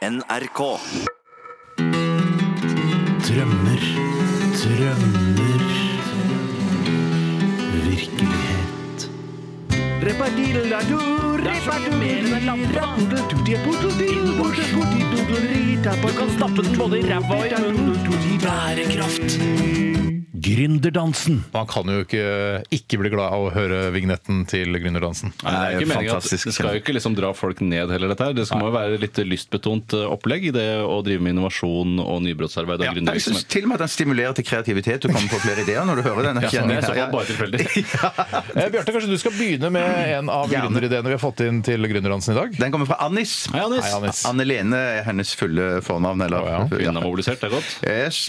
NRK. Drømmer, drømmer. Virkelighet. Du kan stappe den både i ræva og i munnen. Bærekraft Gründerdansen Man kan jo ikke ikke bli glad av å høre vignetten til Gründerdansen. Nei, det er ikke meningen at. Det skal jo ikke liksom dra folk ned heller, dette her. Det skal må jo være litt lystbetont eh, opplegg i det å drive med innovasjon og nybrottsarbeid og Jeg syns til og med at den stimulerer til kreativitet Du kommer på flere ideer når du hører den. Ja, sånn, så bare tilfeldig. Eh, Bjarte, kanskje du skal begynne med en av gründerideene vi har fått inn til Gründerdansen i dag? Den kommer fra Annis. Hei, Anis. Hei, Annis. Anne Lene er hennes fulle fornavn. Eller, oh, ja. Kvinnen er mobilisert, det er godt. Yes.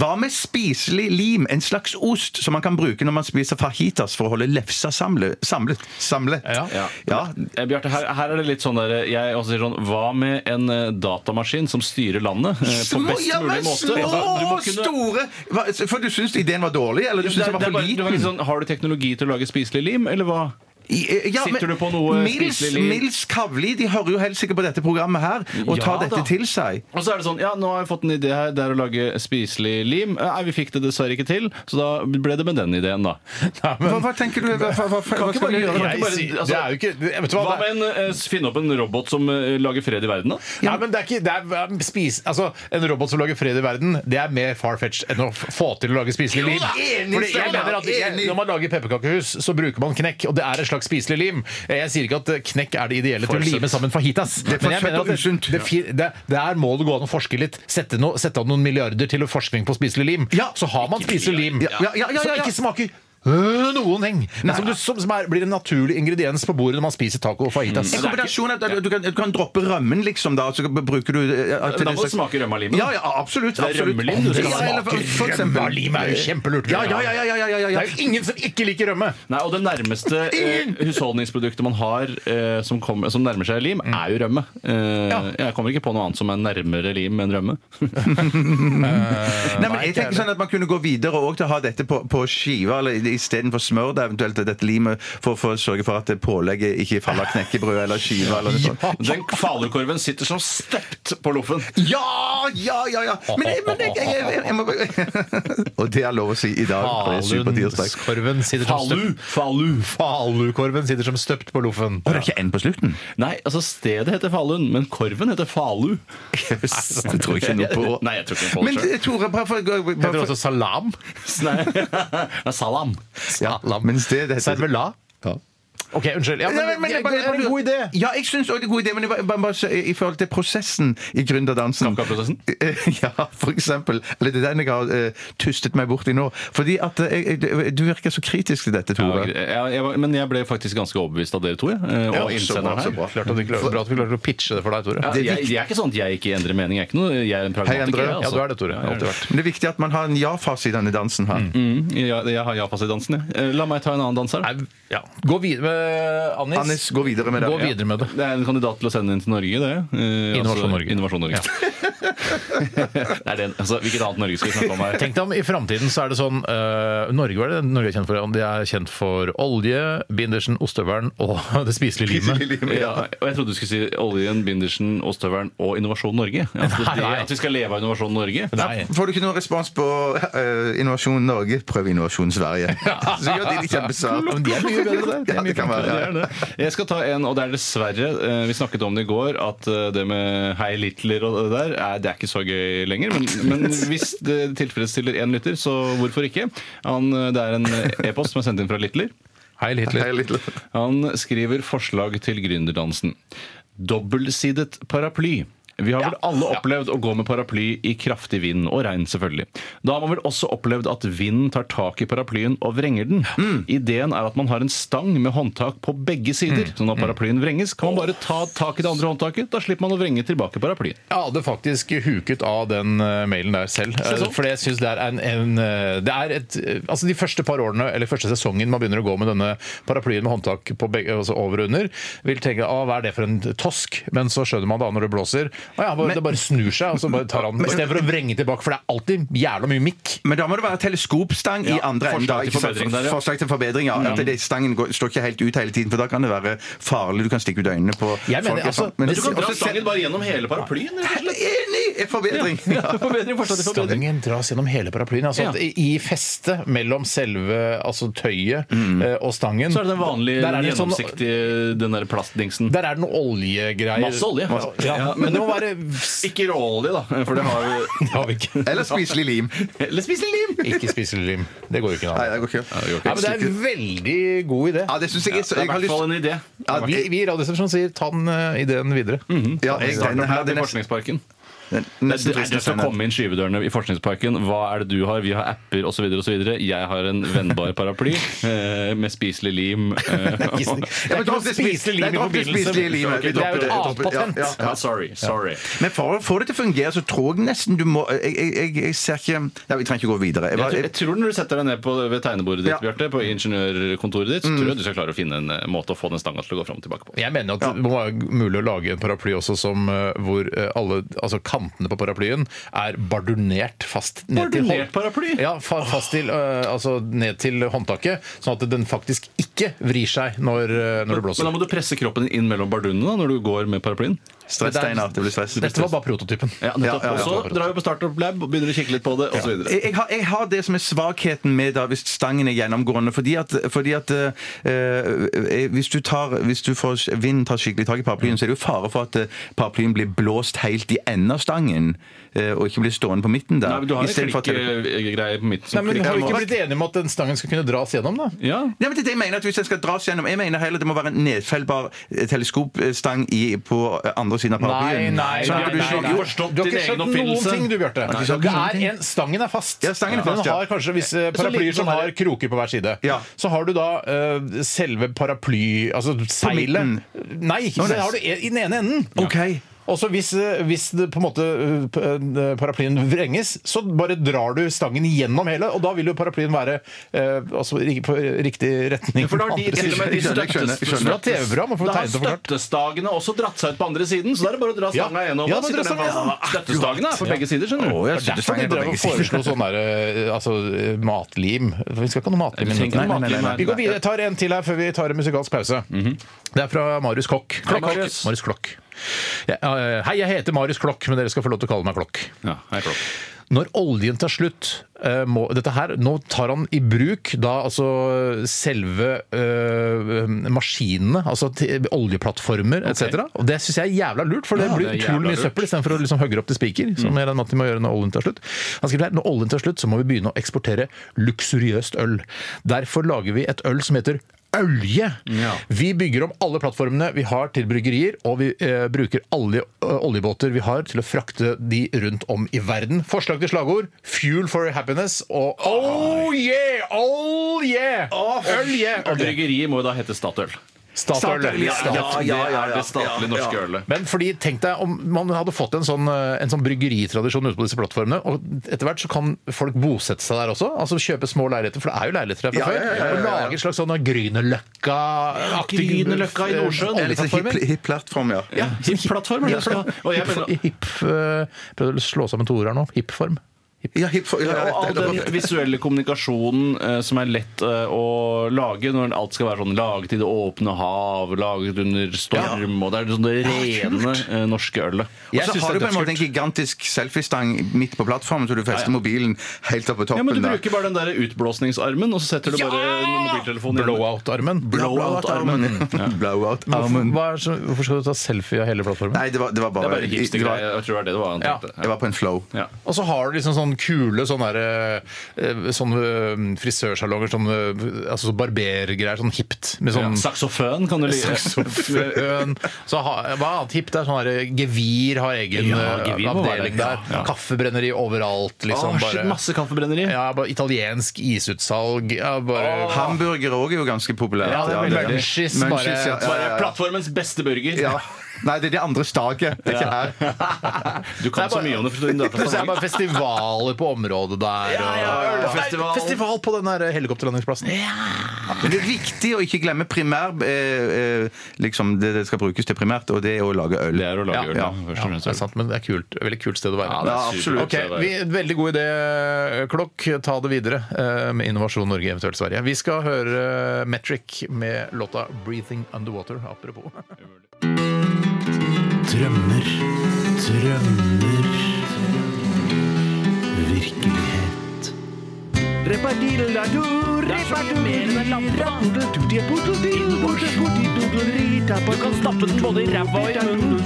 Hva med spiselig lim? En slags ost som man kan bruke når man spiser fajitas for å holde lefsa samle, samlet. Samlet. Ja. Ja. Ja. Eh, Bjarte, her, her er det litt sånn der Jeg også sier sånn Hva med en eh, datamaskin som styrer landet eh, på best ja, mulig måte? små, Altså, du må kunne- store Hva- For du syns ideen var dårlig, eller du syns den var for bare- du var liten? sånn, har du teknologi til å lage spiselig lim, eller hva? Eh, ja, Sitter men du på noe Mils, spiselig? Mils Kavli de hører jo helt sikkert på dette programmet her og Ja, tar dette da. til seg. Og så er det sånn, ja, nå har jeg fått en idé her, det er å lage spiselig lim. Eh, Nei, vi fikk det dessverre ikke til, så da ble det med den ideen, da. Nei, men- Hva, hva tenker du? Hva, hva, hva, hva Kan skal du gjøre? Jeg bare- sier- altså, det er jo ikke vet du hva, Hva det er- med en, eh, finne opp en robot som eh, lager fred i verden, da? Ja, men det er ikke det er, um, spis, altså, En robot som lager fred i verden, det er mer far-fetched enn å f- få til å lage spiselig lim. enig, Fordi jeg Steinar, mener at jeg, enig. Når man lager pepperkakehus, så bruker man knekk, og det er en slags spiselig lim. Jeg sier ikke at knekk er det ideelle til å lime sammen fajitas. Det Men jeg mener at det, det, fi- det, der må det gå an å forske litt. Sette, no, sette av noen milliarder til forskning på spiselig lim. Ja. Så har man spiselig lim Ja, ja, ja, ja, som ja. ikke smaker noen ting. Men som, du, som, som er, blir en naturlig ingrediens på bordet når man spiser taco og fajitas. En kombinasjon at du kan, du kan droppe rømmen, liksom, da, så bruker du eh, til Da må det slags- smake rømme av limen. Ja, ja, absolutt. Det er absolutt. rømmelim du skal Ja, ha. eller for- for eksempel- Lim er jo kjempelurt. Ja, ja, ja, ja, ja, ja, ja, Det er jo ingen som ikke liker rømme. Nei, og det nærmeste eh, husholdningsproduktet man har eh, som, kom, som nærmer seg lim, er jo rømme. Eh, Jeg kommer ikke på noe annet som er nærmere lim enn rømme. Nei, men jeg tenker sånn at Man kunne gå videre og til å ha dette på, på skiva eller istedenfor smør. Da, eventuelt dette limet for, for å sørge for at det pålegget ikke faller av knekkebrød eller skive Eller noe sånt. Den falukorven sitter som støpt på loffen. Ja, ja, ja! ja. Men, jeg, men jeg, jeg, jeg, jeg må Og det er lov å si i dag. For det. Falukorven sitter som støpt Falu! Falukorven sitter som støpt på loffen. Og det er ikke N på slutten? Nei, altså stedet heter Falun, men korven heter Falu. Yes, det tror jeg ikke noe på. Nei, jeg tror ikke noe på det Men Tore, bare for, bare Heter det også salam? Nei, salam. Ja, Mens det, det heter Servela? Ja. OK, unnskyld. Ja, Nei, men, men det jeg bare- er en god idé. Ja, jeg syns òg det er en god idé, men jeg bare, bare, bare, så- i forhold til prosessen i gründerdansen Kafka-prosessen? Eh, Ja, for eksempel. Eller det er den jeg har eh, tustet meg borti nå. Fordi at eh, jeg, jeg, Du virker så kritisk til dette, Ja, Tore. jeg, jeg, var- men jeg ble faktisk ganske overbevist av dere to, jeg. eh, Ja, Og så innsenderen bra, så her. bra. Klart at vi klarer, bra at vi klarer å pitche det for deg, Tore. Ja, jeg, jeg er ikke sånn at jeg ikke endrer mening. Jeg er, ikke noe, jeg er en pragmatiker. Endre. jeg, Ja, altså. du er det, Tore. Ja, jeg er Alltid vært. Men det er viktig at man har en ja-fase i denne dansen her. Mm, ja, jeg har ja-pass i dansen, jeg. Eh, La meg ta en annen dans her. Nei, ja. Gå videre med Anis, Anis, gå videre med det. Gå videre med det. Det er en kandidat til å sende inn til Norge, det. Eh, Innovasjon Norge. Innovasjon Norge. det er den, altså, hvilket annet Norge skal vi snakke om her? Tenk deg om i framtiden så er det sånn øh, Norge hva er det Norge er kjent for? De er kjent for olje, bindersen, ostehøvelen og det spiselige limet. Ja, og jeg trodde du skulle si Oljen, Bindersen, Ostehøvelen og Innovasjon Norge. Nei. det, at vi skal leve av Innovasjon Norge. Nei. Får du ikke noen respons på uh, Innovasjon Norge, prøv Innovasjon Sverige. Så gjør de det kjempesvært. Men de er mye bedre det. De er Ja, mye det kan være. Det det. Jeg skal ta en, og det er dessverre eh, Vi snakket om det i går, at eh, det med Hei Littler og det der, er, det er ikke så gøy lenger. Men, men hvis det tilfredsstiller én lytter, så hvorfor ikke? Han, eh, det er en e-post som er sendt inn fra Littler. Hei, Littler. Hei, Littler. Han skriver forslag til gründerdansen. Dobbeltsidet paraply. Vi har vel alle opplevd å gå med paraply i kraftig vind, og regn selvfølgelig. Da har man vel også opplevd at vinden tar tak i paraplyen og vrenger den. Ideen er at man har en stang med håndtak på begge sider. Så når paraplyen vrenges, kan man bare ta tak i det andre håndtaket. Da slipper man å vrenge tilbake paraplyen. Jeg hadde faktisk huket av den eh, mailen der selv. eh? For jeg synes det er en, en eh, Det er et Altså De første par årene, eller første sesongen man begynner å gå med denne paraplyen med håndtak på begge, altså over og under, vil tenke ah, hva er det for en tosk? Men så skjønner man da når det blåser, Å ja, bare, det bare snur seg, og så bare tar han Istedenfor å vrenge tilbake, for det er alltid jævla mye mikk. Men da må det være teleskopstang i andre enden. forslag til forbedring ja. Ja. At det, stangen går, står ikke helt ut hele tiden, for da kan det være farlig. Du kan stikke ut øynene på Jeg mener, folk. altså. Men Du kan dra også stangen bare gjennom hele paraplyen. Enig! En Forbedring. Ja. Forbedring, forbedring. Stangen dras gjennom hele paraplyen. Altså Ja. at i festet mellom selve altså tøyet mm. og stangen Så er det den vanlige der er det sånn- gjennomsiktige den der plastdingsen. Der er det noe oljegreier. Masse olje. Ja, Ja, men det må være Ikke råolje, da, for det har vi Det har vi ikke. Eller spiselig lim. Eller spiselig lim! Ikke spiselig lim. Det går jo ikke Nei, an. det går ikke. Ja, men det er en veldig god idé. Ja, det syns jeg, Det er jeg, har lyst en idé. ja, Vi, vi i Radioresepsjonen sier ta den eh, ideen videre. ja, jeg, denne her, lab i er Forskningsparken. den- er fristende det du skal komme inn skyvedørene i Forskningsparken. Hva er det du har? Vi har apper osv. osv. Jeg har en vennbar paraply eh, med spiselig lim. eh, Det er ikke spiselig lim i forbindelse. dropp det spiselige limet. Vi Det er jo et ja, ja, ja. ja, sorry. sorry. Men for å få det til å fungere, så tror jeg nesten du må Jeg, jeg, jeg, jeg ser ikke ja, Vi trenger ikke gå videre. Jeg bare, tror- jeg tror Når du setter deg ned på, ved tegnebordet ditt, Ja. Bjarte, på ingeniørkontoret ditt, så tror jeg du skal klare å finne en eh, måte å få den stanga til å gå fram og tilbake på. Jeg mener at det må være mulig å lage en paraply også som eh, hvor eh, alle altså kantene på paraplyen er bardunert fast ned til Bardunert paraply? Ja, fa fast til, eh, altså ned til håndtaket, sånn at den faktisk ikke vrir seg når, eh, når det Men da må du presse kroppen inn mellom bardunene da, når du går med paraplyen. Stress, Steinar. Det blir stress. Dette var bare prototypen. Ja. Ja, ja, ja. Så drar vi på Startup Lab og begynner å kikke litt på det, osv. Jeg, jeg, har, jeg har det som er svakheten med da, hvis stangen er gjennomgående. Fordi at, fordi at eh, eh, hvis, du tar, hvis du får vinden tar skikkelig tak i paraplyen, så er det jo fare for at eh, paraplyen blir blåst helt i enden av stangen. Eh, og ikke bli stående på midten der. Nei, men du har en Istedenfor at klikkegreie på midten. Nei, men. Har vi ikke blitt enige om at den stangen skal kunne dras gjennom? da? Ja. Nei, men det jeg mener at hvis den skal dras gjennom Jeg mener heller det må være en nedfellbar eh, teleskopstang i, på eh, andre siden av paraplyen. nei, Sånn nei, du nei, nei. Jo, forstått Du har ikke skjønt noen ting, du, Bjarte. Det er en, stangen er fast. Ja, stangen er fast, Den har kanskje visse paraplyer som sånn har kroker på hver side. Ja. Så har du da uh, selve paraply... Altså seilet. Nei, ikke så har du i den ene enden. Ok. Og så hvis, eh, hvis det på en måte eh, eh, paraplyen vrenges, så bare drar du stangen gjennom hele, og da vil jo paraplyen være eh, altså, ri- på riktig retning. For da har de, på andre til og med de siden. Jeg skjønner, skjønner. Det TV-program, får Da har forklart. støttestagene også dratt seg ut på andre siden, så da er det bare å dra Ja. stanga gjennom. Ja, Da bare sitter dra den fast. stanga, Støttestagene er på begge sider, skjønner du. Å, jeg Det er synes derfor de stangen er drev og begge sider. foreslo sånn der, eh, altså, eh, matlim. Vi skal ikke ha noe matlim. Vi trenger ikke i noe matlim her. Vi går videre. Jeg tar en til her før vi tar en musikalsk pause. Det er fra Marius Klokk. Hei, Marius. Marius Klokk. Ja, eh, hei, jeg heter Marius Klokk, men dere skal få lov til å kalle meg Klokk. Ja, hei, Klokk. Når oljen tar slutt eh, må, dette her, Nå tar han i bruk da altså selve eh, maskinene, altså til oljeplattformer etc. Og det syns jeg er jævla lurt, for det Ja, blir det er utrolig jævla mye lurt. søppel istedenfor å liksom hogge opp til spiker, som Eren Matti må gjøre når oljen tar slutt. Han skriver her, når oljen tar slutt, så må vi begynne å eksportere luksuriøst øl. Derfor lager vi et øl som heter Ølje! Ja. Vi bygger om alle plattformene vi har til bryggerier, og vi eh, bruker alle eh, oljebåter vi har til å frakte de rundt om i verden. Forslag til slagord 'Fuel for happiness' og 'Oh yeah! Oh yeah!' Yeah! Og bryggeriet må jo da hete Statoil. Statoil. Statoil, ja, Statoil. ja, Det ja, er ja, det statlige ja, norske ja. ølet. Men fordi, tenk deg om man hadde fått en sånn, eh, en sånn bryggeritradisjon ute på disse plattformene, og etter hvert så kan folk bosette seg der også. Altså kjøpe små leiligheter, for det er jo leiligheter her fra Ja, før. ja, ja, ja, ja. Og lage en slags sånn Grünerløkka-aktig Grünerløkka i Nordsjøen. En litt sånn oljeplattformer. hip, hip plattform, ja. Ja, hipp plattform, er det det Hip, eh, Prøvde å slå sammen to ord her nå. Hip-form. Ja, hip, ja, ja, og all den visuelle kommunikasjonen eh, som er lett eh, å lage når alt skal være sånn laget i det åpne hav, laget under storm, og det er sånn det rene eh, norske ølet. Og Jeg så synes har det du er på en måte en dødskult. gigantisk selfiestang midt på plattformen, så du fester Ja, ja. mobilen helt opp på Ja, men toppen Du der. bruker bare den der utblåsningsarmen, og så setter du bare mobiltelefonen mobiltelefon i Blowout-armen. Blowout-armen. Blowout-armen. Hva er så- Hvorfor skal du ta selfie av hele plattformen? Nei, det var, det var Det bare er bare det var, hipstergreie. Jeg tror det var det det var Ja. jeg var på en flow. Ja. Og så har du liksom sånn kule sånne, der, sånne eh, frisørsalonger, sånne, eh, altså barbergreier, sånn hipt. Med Ja, Saksoføn kan du like. Saksoføn. Så ha, hva annet hipt er sånn her Gevir har egen Ja, Gevir avdeling det. der. Ja. Kaffebrenneri overalt, liksom. oh, shit, masse kaffebrenneri. ja, bare italiensk isutsalg. Ja, bare Hamburger òg er jo ganske populært. Ja, det er er. Munchies, bare- Bare ja, ja. plattformens beste burger. Ja. Nei, det er det andre staget. Det er ikke her. Du kan så mye om det. for du er det er bare festivaler på området der. Ja, ja, ja. Festival. Nei, festival på den her helikopterlandingsplassen. Men det er viktig å ikke glemme primær eh, eh, liksom det det skal brukes til primært, og det er å lage øl. Det er å lage øl, ja. ja. først og fremst. det er sant, men det er kult. Et veldig kult sted å være. Ja, det er absolutt. Ok, vi, Veldig god idé, Klokk. Ta det videre eh, med Innovasjon Norge, eventuelt Sverige. Vi skal høre Metric med låta 'Breathing Underwater'. Apropos. Drømmer, drømmer Virkelighet er. Du kan stappe den både i ræva og i munnen.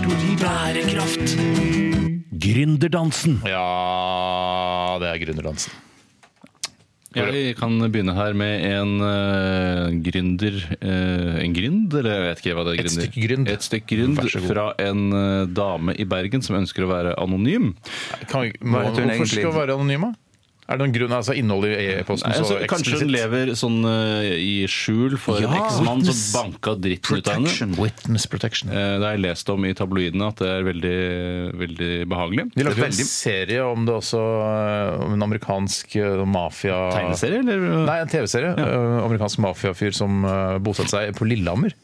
Bærekraft Gründerdansen Ja, det er gründerdansen. Jeg kan begynne her med en uh, gründer uh, En gründ, eller jeg vet ikke hva det er. Et stykk gründ. Et stykk gründ fra en uh, dame i Bergen som ønsker å være anonym. Kan, må, heter hun hvorfor egentlig? skal hun være anonym? da? Er det noen grunn, altså innholdet i e-posten Nei, altså, så kanskje hun lever sånn eh, i skjul for en Ja, eksmann som witness banka dritten ut av henne. Protection. Witness protection. Eh, Det har jeg lest om i tabloidene at det er veldig, veldig behagelig. De lagde jo en Veldig- serie om det også, eh, om en amerikansk eh, mafia... Tegneserie, eller? Nei, en TV-serie. Eh, amerikansk mafiafyr som uh, bosatte seg på Lillehammer.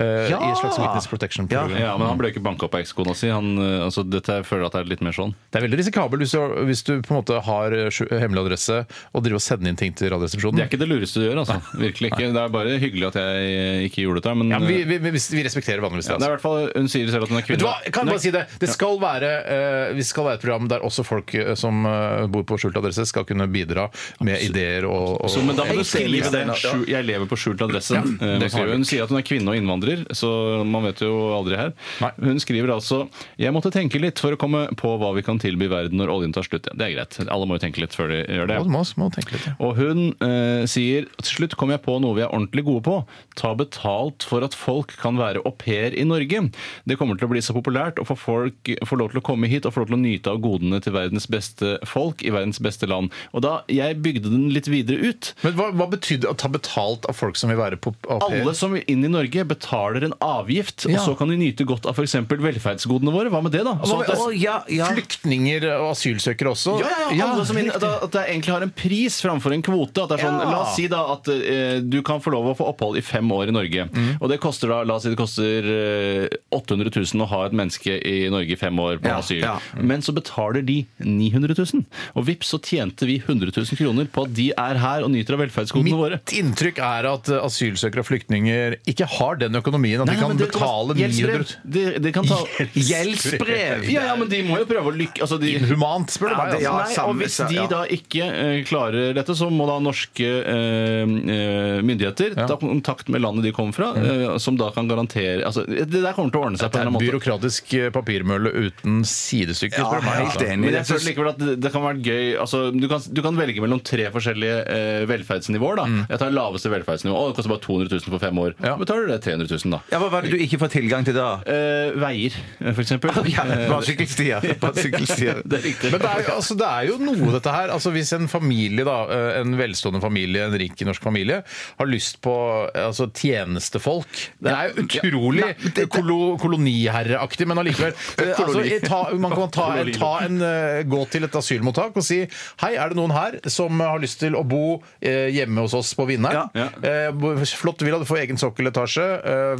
eh, Ja! I et slags witness protection-program. Ja, men han ble ikke banka opp av ekskona si. Han, eh, altså, dette jeg føler at det er litt mer sånn. Det er veldig risikabelt hvis du, hvis du på en måte har eh, skju- hemmelig adresse og driver og sender inn ting til Det er ikke det lureste du gjør, altså. Virkelig ikke. Det er bare hyggelig at jeg eh, ikke gjorde dette. Men, Ja, men vi, vi, vi, vi respekterer vanligvis det. Ja, det er i Altså. hvert fall, Hun sier selv at hun er kvinne. du Kan jeg bare si det. Det skal være, uh, vi skal være et program der også folk eh, som eh, bor på skjult adresse, skal kunne bidra med ideer og, og Så, men da må du se livet det. Ja. Jeg lever på skjult adresse. Eh, være Hun sier at hun er kvinne og innvandrer, så man vet jo aldri her. Nei. Hun skriver altså Jeg måtte tenke litt for å komme på hva vi kan tilby verden når oljen tar slutt. Ja, det er greit. Alle må jo tenke litt før de gjør det. Må, må tenke litt. Ja. Og hun eh, sier til slutt kom jeg på noe vi er ordentlig gode på. Ta betalt for at folk kan være au pair i Norge. Det kommer til å bli så populært å få folk få lov til å komme hit og få lov til å nyte av godene til verdens beste folk i verdens beste land. Og da jeg bygde den litt videre ut Men hva, hva betydde å ta betalt av folk som vil være på au pair? alle som vil inn i Norge, betaler en avgift, Ja. og så kan de nyte godt av f.eks. velferdsgodene våre. Hva med det, da? Hva Sånn med at det- Å, ja, ja. Flyktninger og asylsøkere også? Ja, ja, ja, alle som inn, at, at det egentlig har en pris framfor en kvote. At det er sånn, Ja. La oss si da at eh, du kan få lov å få opphold i fem år i Norge. Mm. Og det koster da, la oss si det koster eh, 800 000 å ha et menneske i Norge i fem år på Ja, asyl. ja. Men så betaler de 900 000. Og vips, så tjente vi 100 000 kroner på at de er her og nyter av velferdsgodene våre. Mitt inntrykk er at eh, asylsøkere og flyktninger ikke har den økonomien at Nei, de kan betale 900 De, de kan ta Gjeldsbrev! Ja, ja, men de må jo prøve å lykke altså de, Inhumant, spør du Ja, meg. det- Altså. ja, Nei, samme- og hvis de ja. da ikke eh, klarer dette, så må da norske eh, eh, myndigheter ta kontakt med landet de kommer fra, eh, som da kan garantere altså, Det der kommer til å ordne seg Det på er en eller en annen måte. byråkratisk papirmølle uten sidestykke. Ja, helt altså. enig. Men jeg Det føler likevel at det, kan være gøy altså, du, kan, du kan velge mellom tre forskjellige eh, velferdsnivåer. da Jeg tar laveste velferdsnivå. Å, det koster bare 200 000 for fem år. Ja. Betaler du det 300 000, da. Ja, Hva var det du ikke får tilgang til da? Eh, veier, for eksempel. Ja, på sykkelstier. Det er riktig. Men det er, altså, det er jo noe, dette her. Altså, hvis en familie, da, eh, en velstående familie, en rik norsk familie, har lyst på altså, tjenestefolk Det er jo utrolig kolo, koloniherreaktig, men allikevel. eh, Altså, ta, man kan ta, ta en, eh, gå til et asylmottak og si Hei, er det noen her som har lyst til å bo hjemme hos oss på Vinneren? Ja, Eh, flott villa, du får egen sokkeletasje.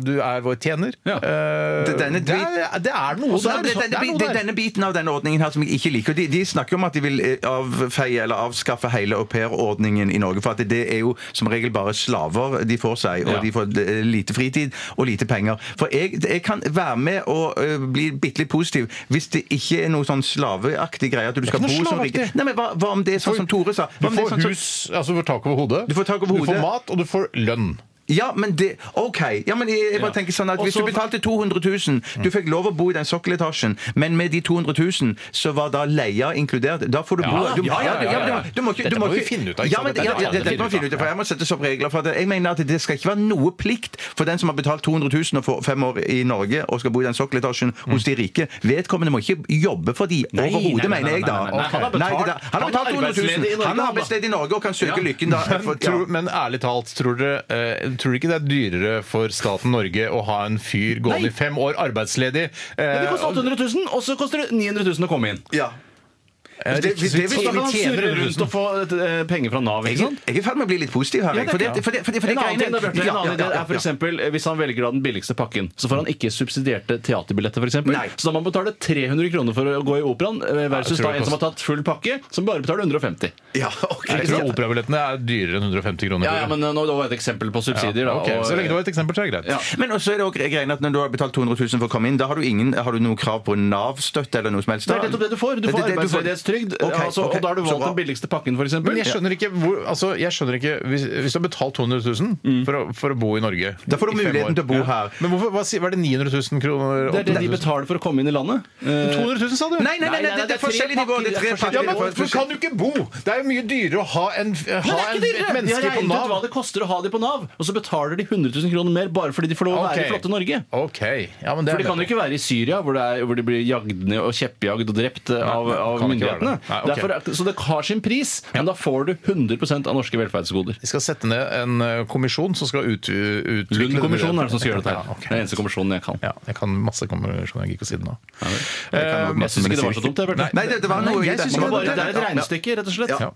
du er vår tjener. Ja. Det- denne det, er, det er noe der. det, Det denne, er noe det, der. denne biten av denne ordningen her som jeg ikke liker. De, de snakker om at de vil avfeie eller avskaffe hele aupairordningen i Norge. For at det er jo som regel bare slaver de får seg, og Ja. de får lite fritid og lite penger. For jeg, jeg kan være med og eh, bli bitte litt positiv hvis det ikke er noe sånn slaveaktig greie. At du skal bo som rike. Nei, men hva, hva om det er sånn som Tore sa? Du Hva om det er får sånn hus, altså du får tak over hodet. Du får tak over hodet. Du får mat, og du får lønn. Ja, men det OK. Ja, men jeg, jeg bare tenker sånn at Hvis du betalte 200 000, du fikk lov å bo i den sokkeletasjen, men med de 200 000 så var da leia inkludert, da får du bo du, ja, ja, ja. Du, må ikke, Dette må vi finne ut av, Ja, men, ja, dette må vi finne ut av, for jeg må sette opp regler. for at Jeg mener at Det skal ikke være noe plikt for den som har betalt 200 000 og får fem år i Norge og skal bo i den sokkeletasjen hos de rike. Vedkommende må ikke jobbe for de overhodet, mener jeg da. Han har betalt- det der- Han har han er betalt 200 000. Han er han arbeidsledig i Norge og kan søke lykken da. Men ærlig talt, tror dere, eh, tror du ikke det er dyrere for staten Norge å ha en fyr gående i fem år arbeidsledig? Men det Eh, koster 800 000, og så koster det 900 000 å komme inn. Ja. Eh, det- så det- kan tjener rundt 000. og få eh, penger fra Nav. Jeg, ikke sant? jeg er i ferd med å bli litt positiv her. Jeg. For er det, for det, for det, for det En annen ting da, Bjarte, Ja, annen ja, idé ja, er for ja. eksempel, eh, Hvis han velger da den billigste pakken, så får han ikke subsidierte teaterbilletter. For eksempel. Nei. så da må han betale 300 kroner for å gå i operaen, eh, versus jeg tror da det en som har tatt full pakke, som bare betaler 150. Ja, ok. Jeg tror operabillettene er dyrere enn 150 kroner. Ja, ja, men eh, nå det var et eksempel på subsidier. Ja, da, ok, og- Så lenge det var et eksempel, så er det greit. Men også er det også greiene at når du har betalt 200 000 for å komme inn, da har du, ingen, har du noe krav på Nav-støtte eller noe som helst? Det er nettopp det du får. Du Det får det du får. Arbeidsledighetstrygd, Ok, altså, ok, og da har du så valgt bra. den billigste pakken, f.eks. Men jeg skjønner ikke hvor altså, jeg skjønner ikke Hvis, hvis du har betalt 200 000 for, å, for å bo i Norge Da får du i fem muligheten år. til å bo her. Men hvorfor, hva, sier- var det 900 000 kroner? Det er det de 800 000? betaler for å komme inn i landet. Eh, 200 000, sa du? Nei, nei, nei, nei, det, det er forskjellige nivåer. Det er tre pakker. Ja, men er hvorfor kan du ikke bo? Det er jo mye dyrere å ha, en, ha Men det er en, ikke dyrere! et De har menneske på regnet ut hva Nav. det koster å ha de på Nav, og så betaler de 100 000 kroner mer bare fordi de får lov å være i flotte Norge. Ok, ja, men det For er de kan jo ikke være i Syria, hvor, det er, hvor de blir jagd ned og kjeppjagd og drept eh, av, av kan ikke være. Nei, ok. Derfor, er- så det har sin pris, men da får du 100% av norske velferdsgoder. Vi skal sette ned en eh, kommisjon som skal ut, utvikle Lund-kommisjonen er det som skal gjøre dette Ja, her. ok. Det er den eneste kommisjonen jeg kan. Ja, jeg kan masse kommisjoner. Jeg gikk ikke å si det nå. Jeg syns ikke det var så dumt. jeg, Bjarte. Nei, det, det var noe i jeg det. synes Det var bare- det er et regnestykke, rett og slett. Ja.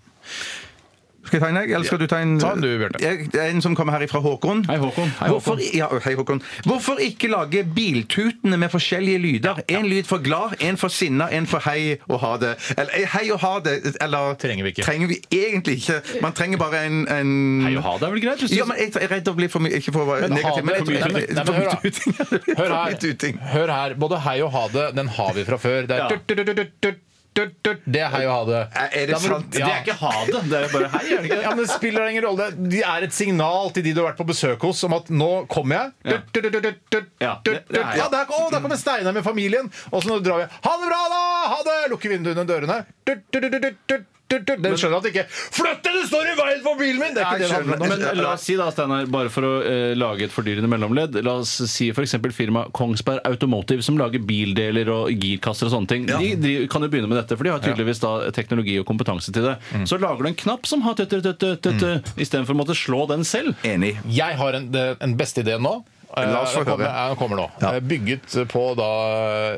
Skal jeg ta en, jeg? Eller skal du ta en? Ta en du, Bjarte. Jeg- en som kommer her fra Håkon. Hei, Håkon. Hei, Hvorfor, ja, hei, Håkon. Hvorfor ikke lage biltutene med forskjellige lyder? En lyd for glad, en for sinna, en for hei og ha det. Eller eh, hei og ha det, eller Trenger vi ikke. Trenger vi egentlig ikke. Man trenger bare en, en Hei og ha det er vel greit? hvis du- Ja, men jeg jeg er redd å bli for mye Ikke for å være Men ha negativ, men det- jeg tror Nei, men- nei, men for hør mye da. tuting. Hør For her. tuting. Hør her. Både hei og ha det, den har vi fra før. Det er Ja. tut, tut, tut, tut, tut, tut, tut. Det er hei og ha det. Er det sant? Ja. Det er ikke ha det, det er bare hei. er det ikke det? Ja, men Det spiller ingen rolle. Det er et signal til de du har vært på besøk hos om at nå kommer jeg. Ja. Tut, tut, tut, tut, tut, Ja, det- det er ja. Ja, der, å, der kommer Steinar med familien. Og så nå drar vi. Ha det bra, da! Ha det! Lukker vinduene og dørene. Tut, tut, tut, tut, tut, tut, tut. Den skjønner at det ikke Flytt deg, du står i veien for bilen min! Det er ikke det det. Men la oss si da, Steinar, bare for å eh, lage et fordyrende mellomledd La oss si f.eks. firmaet Kongsberg Automotive, som lager bildeler og girkasser og sånne ting. De driver, kan jo begynne med dette, for de har tydeligvis da teknologi og kompetanse til det. Mm. Så lager du en knapp som har tøtt-tøtt-tøtt, istedenfor å måtte slå den selv. Enig. Jeg har en, det- en beste idé nå. La oss få høre. den kommer nå. Ja. Eh, Bygget på da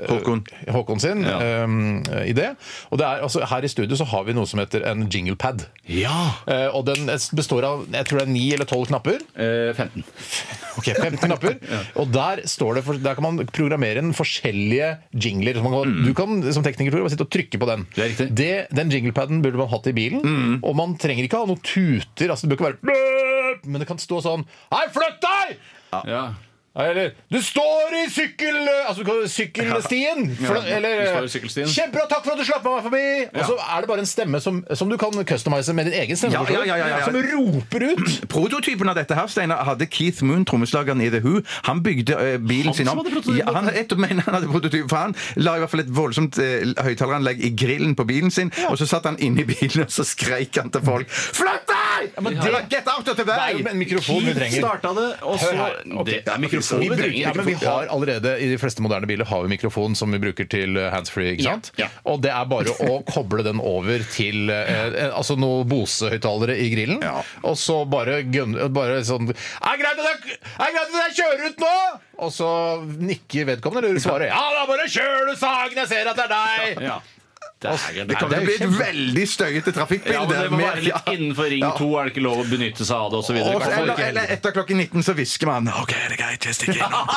eh, Håkon. Håkon sin Ja. um, idé. Og det er, altså, her i studio så har vi noe som heter en jinglepad. Ja! Uh, og den består av jeg tror det er ni eller tolv knapper. Uh, 15. Ok, 15 knapper. Og der står det, for, der kan man programmere inn forskjellige jingler. Kan, Du kan som tekniker Tore, bare sitte og trykke på den. Det er riktig. Det, den jinglepaden burde man hatt i bilen. Og man trenger ikke ha noen tuter. Altså, det bør ikke være Men det kan stå sånn Hei, flytt deg! Ja. Eller Du står i sykkel... Altså sykkelstien! For, eller du står i sykkelstien. Kjempebra, takk for at du slapp meg forbi! Og så er det bare en stemme som, som du kan customize med din egen stemme. Ja, ja, ja, ja, ja. Som roper ut. Prototypen av dette her, Steinar, hadde Keith Moon, trommeslageren i The Who. Han bygde eh, bilen Han sin som om. hadde prototypen? Ja, han, et, han hadde prototypen, for han la i hvert fall et voldsomt uh, høyttaleranlegg i grillen på bilen sin, og så satt han inne i bilen og så skreik han til folk Flytt deg! men Eller, det- Get out of the Det er jo en mikrofon vi trenger. starta det, og så Hør her. Ok. Det er mikrofon Vi vi bruker, ja, men vi har allerede I de fleste moderne biler har vi mikrofon som vi bruker til eh, handsfree. ikke sant? Ja, ja. Og det er bare å koble den over til eh, eh, altså noen Bose-høyttalere i grillen. Ja. Og så bare, gun, bare sånn Er det greit at jeg, er greit at jeg kjører ut nå?! Og så nikker vedkommende eller svarer ja, da bare kjør du, Sagen! Jeg ser at det er deg! Ja. Det er, Det kan det bli et kjempe- veldig støyete trafikkbilde. Ja, men det må være litt innenfor Ring 2 er det ikke lov å benytte seg av det osv. Og så- Eller, eller etter klokken 19 så hvisker man OK, det er greit, jeg stikker innom.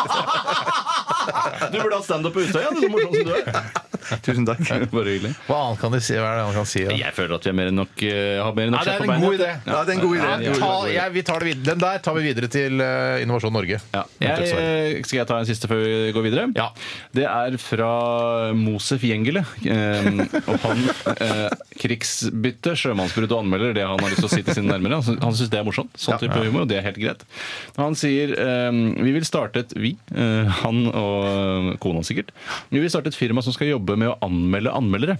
Du burde ha standup på Utøya, du så morsom som du er. Tusen takk. Bare hyggelig. Hva annet kan de si? Hva er det han kan si? da? Jeg føler at vi er mer enn nok, eh, har mer enn nok det kjøtt på en god idé. Ja, det er en god idé. Ja, ta, jeg, vi tar det videre. Den der tar vi videre til eh, Innovasjon Norge. Ja. Jeg, skal jeg ta en siste før vi går videre? Ja. Det er fra Mosef Gjengele. Eh, og han eh, krigsbytte, sjømannsbrudd og anmelder det han har lyst til å si til sine nærmere. Han, han syns det er morsomt. Sånn type humor, og det er helt greit. Han sier eh, vi vil starte et vi, eh, han og kona sikkert, vi vil starte et firma som skal jobbe med å anmelde anmeldere.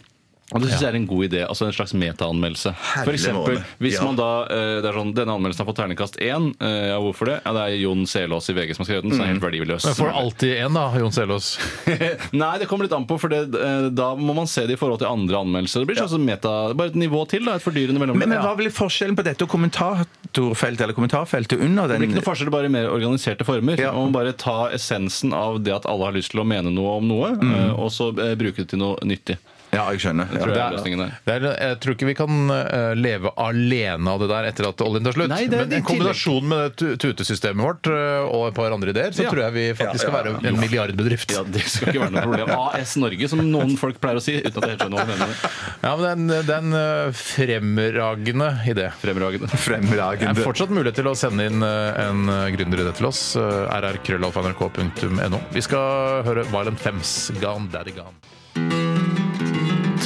Og det synes jeg er en god idé. altså En slags metaanmeldelse. For eksempel, hvis Ja. man da eh, det er sånn, Denne anmeldelsen har fått terningkast én. Eh, Ja, hvorfor det? Ja, Det er Jon Selås i VG som har skrevet den, så den er helt verdiløs. Men får du alltid én, da, Jon Selås. Nei, det kommer litt an på, for det, eh, da må man se det i forhold til andre anmeldelser. Det blir sånn som meta, bare et nivå til, da, et fordyrende mellom. Men, men hva blir forskjellen på dette og kommentatorfeltet eller kommentarfeltet under Det den? blir ikke noe forskjell, bare i mer organiserte former. Ja. Man må bare ta essensen av det at alle har lyst til å mene noe om noe, Mm. eh, og så eh, bruke det til noe nyttig. Ja, jeg skjønner. Det tror jeg er løsningen der. Det er, jeg tror ikke vi kan eh, leve alene av det der etter at oljen tar slutt. Nei, det er Men i kombinasjon med tu- tutesystemet vårt eh, og et par andre ideer, så Ja. tror jeg vi faktisk skal være en milliardbedrift. Ja, Det skal ikke være noe problem. AS Norge, som noen folk pleier å si, uten at jeg helt skjønner hva de mener. Ja, men det er en, det er en eh, fremragende idé. Fremragende. Det er Fremragende. fortsatt mulighet til å sende inn eh, en gründeridé til oss. eh, rrkrøllalfa.nrk.no. Vi skal høre Violent Femmes, Gone Daddy Gone.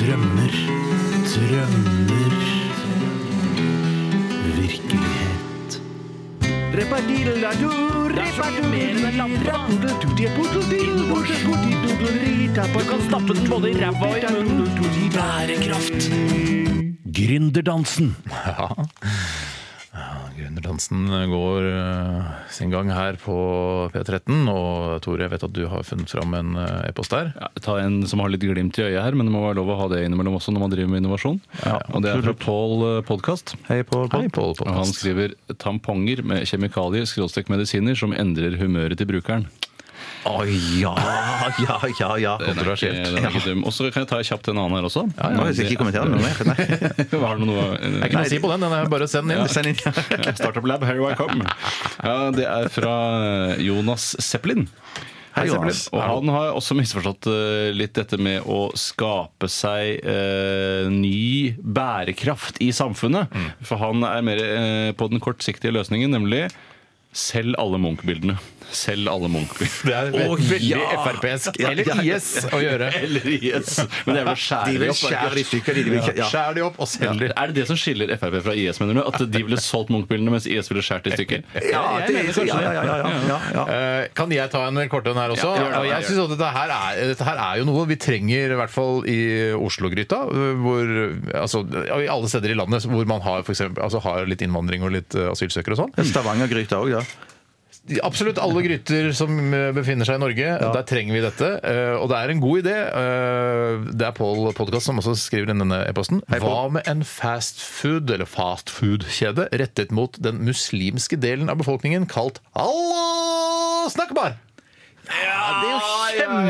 Drømmer, drømmer. Virkelighet. Repadilladoo, Du kan stappe den både i ræva og i munnen. Bærekraft. Gründerdansen. Ja. Ja, Gründerdansen går eh, sin gang her på P13. Og Tore, jeg vet at du har funnet fram en eh, e-post der. Ja, ta en som har litt glimt i øyet her, men det må være lov å ha det innimellom også når man driver med innovasjon. og det er fra Paul Podkast. Hei, Pål. Og han skriver tamponger med kjemikalier, skråstrek medisiner, som endrer humøret til brukeren. Å ja, ja, ja. ja. Den er ikke, Kontroversielt. den er ikke dum. Og så kan jeg ta kjapt en annen her også. Nå jeg ikke kommentert noe mer. Nei. Har du noe Det er ikke noe å si på den, den er bare send den inn. Send inn. Startup Lab, here I come. Ja, det er fra Jonas Zeppelin. Hei. Jonas. Og han har også misforstått eh, litt dette med å skape seg eh, ny bærekraft i samfunnet. For han er mer eh, på den kortsiktige løsningen, nemlig selg alle Munch-bildene. Selg alle Munch-bildene. Det er ve veldig ja. Frp-esk. Eller ja, ja. IS å gjøre. Eller IS. Men det er vel å De skjære vil de opp. skjære de stykker. De vil ja. Skjære de opp og selg Ja. Er det det som skiller Frp fra IS, mener du? At de ville solgt Munch-bildene, mens IS ville skjært i stykker? Ja, det, mener ja, ja, det. ja, ja, ja, ja. Eh, Kan jeg ta en kort en her også? Ja, Og jeg synes at dette her, er, dette her er jo noe vi trenger, i hvert fall i Oslo-gryta. Hvor, altså, I alle steder i landet hvor man har, for eksempel, altså, har litt innvandring og litt eh, asylsøkere og sånn. Stavanger-gryta òg, da. Absolutt alle gryter som eh, befinner seg i Norge, der trenger vi dette. Eh, Og det er en god idé. Eh, Det er Paul Podcast som også skriver inn denne e-posten. Hva med en fast food, eller fast food-kjede rettet mot den muslimske delen av befolkningen kalt Allah snakkbar? Ja, Det er jo en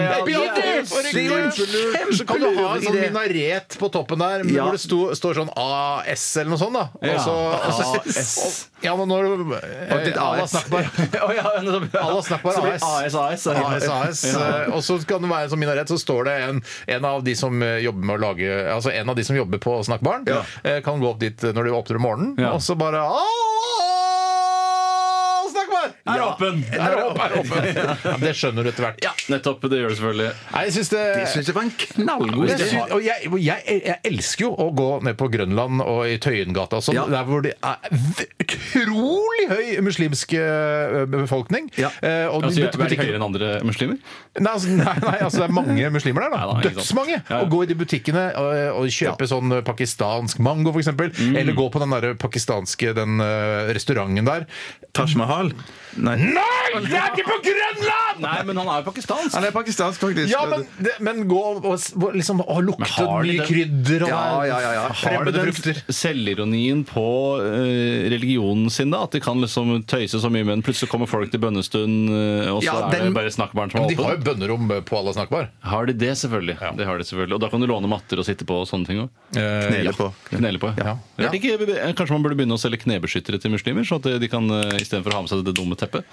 eksempel. Så kan du ha en sånn minaret på toppen der Ja. hvor det sto, står sånn AS eller noe sånt. da og så, og så, AS. Ja, men når du er eh, Allah AS. snakkbar. Å ja, Så blir AS. AS, AS. AS, AS. Eh, Og så kan det være en sånn minaret, så står det en, en av de som eh, jobber med å lage Altså en av de som jobber på Snakkbaren, Ja. eh, kan gå opp dit når de åpner om morgenen, Ja. og så bare «Ah, Snakkbar! Er åpen! Er åpen, er åpen. Ja, det skjønner du etter hvert. Ja, nettopp. Det gjør du selvfølgelig. Nei, jeg synes det Jeg syns det var en knallgod jeg, idé. synes, og jeg, og jeg, jeg elsker jo å gå ned på Grønland og i Tøyengata og sånn, Ja. der hvor det er v- utrolig høy muslimsk eh, befolkning. Ja. Eh, og Altså, de er de butikker- høyere enn andre muslimer? Nei, altså, nei, nei, altså det er mange muslimer der, da. Nei, da, ikke sant. Dødsmange! Ja, ja. Å gå i de butikkene og, og kjøpe sånn pakistansk mango, f.eks. eksempel Mm. Eller gå på den der pakistanske den eh, restauranten der. Taj Mahal? Nei. Nei, det er ikke på Grønland! Nei, men han er jo pakistansk. Han er pakistansk, faktisk. Ja, men, det, men gå og, og liksom å, lukte har de mye den- krydder og Ja, ja, ja, ja. Har de fremmede den frukter. selvironien på eh, religionen sin, da? At de kan liksom tøyse så mye, men plutselig kommer folk til bønnestund, eh, og så Ja, er den- det bare snakkbarn som Men er de har åpen? jo bønnerom på alle snakkbar. Har de det, selvfølgelig? Det har de selvfølgelig. Og da kan du låne matter og sitte på og sånne ting òg. Knele på. Knele på, ja. Ja. Rart Ikke, kanskje man burde begynne å selge knebeskyttere til muslimer, så at de kan eh, istedenfor å ha med seg det dumme teppet.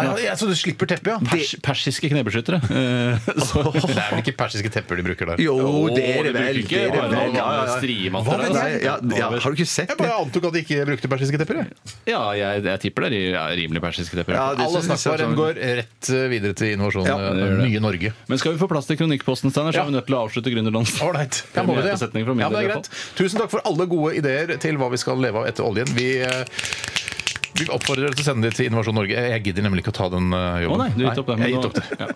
Ja, ja, så du slipper teppet, ja? Pers, persiske knebeskyttere. Eh, så, Det er vel ikke persiske tepper de bruker der? Jo, det er det vel. Det er ikke det vel. Ja, ja, ja. Hva vet. Nei, ja, ja, har du ikke sett Jeg det? bare antok at de ikke brukte persiske tepper. jeg. Ja, jeg, jeg tipper det er ri- ja, rimelig persiske tepper. Ja, det Alle synes jeg sånn- går rett eh, videre til innovasjon Ja, eh, det gjør det. Nye Norge. Men skal vi få plass til kronikkposten, Steiner, så er vi nødt til å avslutte Gründerdansen. Ålreit. Ja, må vi en det? hjertesetning fra min men det del, er i greit. Tusen takk for alle gode ideer til hva vi skal leve av etter oljen. Vi, eh, vi oppfordrer dere til å sende det til Innovasjon Norge. Jeg gidder nemlig ikke å ta den jobben. Å nei, du gitt opp det. jeg har gitt opp det. Ja.